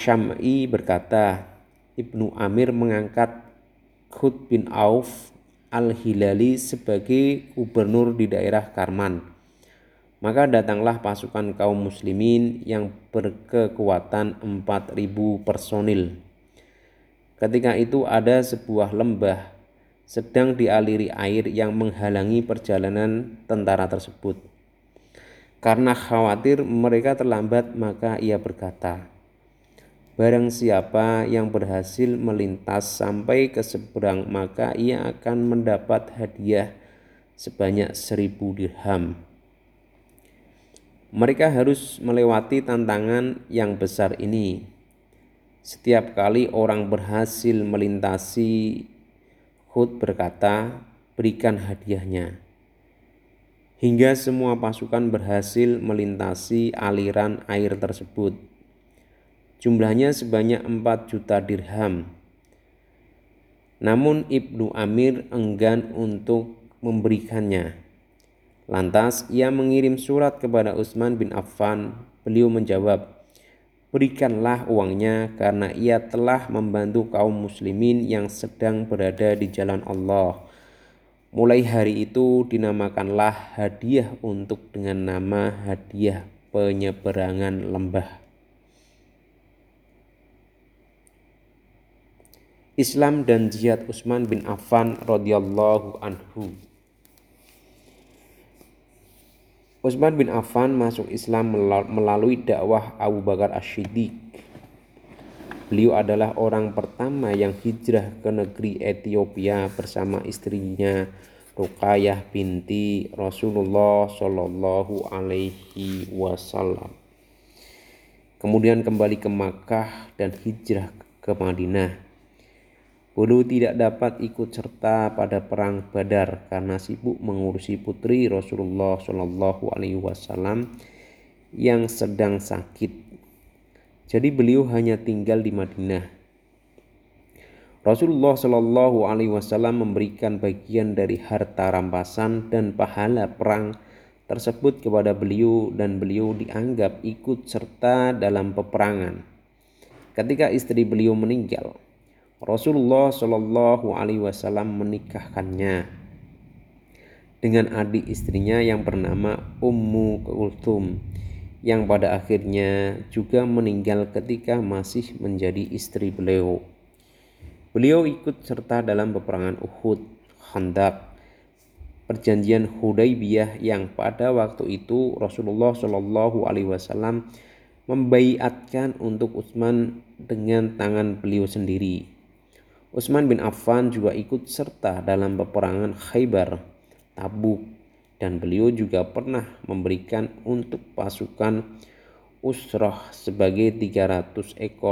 Syam'i berkata, Ibnu Amir mengangkat Khud bin Auf Al-Hilali sebagai gubernur di daerah Karman. Maka datanglah pasukan kaum muslimin yang berkekuatan 4000 personil. Ketika itu ada sebuah lembah sedang dialiri air yang menghalangi perjalanan tentara tersebut. Karena khawatir mereka terlambat, maka ia berkata, Barang siapa yang berhasil melintas sampai ke seberang, maka ia akan mendapat hadiah sebanyak seribu dirham. Mereka harus melewati tantangan yang besar ini. Setiap kali orang berhasil melintasi, Hud berkata, "Berikan hadiahnya." Hingga semua pasukan berhasil melintasi aliran air tersebut Jumlahnya sebanyak 4 juta dirham. Namun Ibnu Amir enggan untuk memberikannya. Lantas ia mengirim surat kepada Utsman bin Affan. Beliau menjawab, "Berikanlah uangnya karena ia telah membantu kaum muslimin yang sedang berada di jalan Allah." Mulai hari itu dinamakanlah hadiah untuk dengan nama hadiah penyeberangan lembah. Islam dan jihad Utsman bin Affan radhiyallahu anhu. Utsman bin Affan masuk Islam melalui dakwah Abu Bakar Asy-Siddiq. Beliau adalah orang pertama yang hijrah ke negeri Ethiopia bersama istrinya Ruqayyah binti Rasulullah Shallallahu alaihi wasallam. Kemudian kembali ke Makkah dan hijrah ke Madinah. Bulu tidak dapat ikut serta pada perang Badar karena sibuk mengurusi putri Rasulullah Shallallahu Alaihi Wasallam yang sedang sakit. Jadi beliau hanya tinggal di Madinah. Rasulullah Shallallahu Alaihi Wasallam memberikan bagian dari harta rampasan dan pahala perang tersebut kepada beliau dan beliau dianggap ikut serta dalam peperangan. Ketika istri beliau meninggal, Rasulullah Shallallahu Alaihi Wasallam menikahkannya dengan adik istrinya yang bernama Ummu Kulthum yang pada akhirnya juga meninggal ketika masih menjadi istri beliau. Beliau ikut serta dalam peperangan Uhud, Khandaq, perjanjian Hudaybiyah yang pada waktu itu Rasulullah Shallallahu Alaihi Wasallam membaiatkan untuk Utsman dengan tangan beliau sendiri. Utsman bin Affan juga ikut serta dalam peperangan Khaybar, Tabuk, dan beliau juga pernah memberikan untuk pasukan Usrah sebagai 300 ekor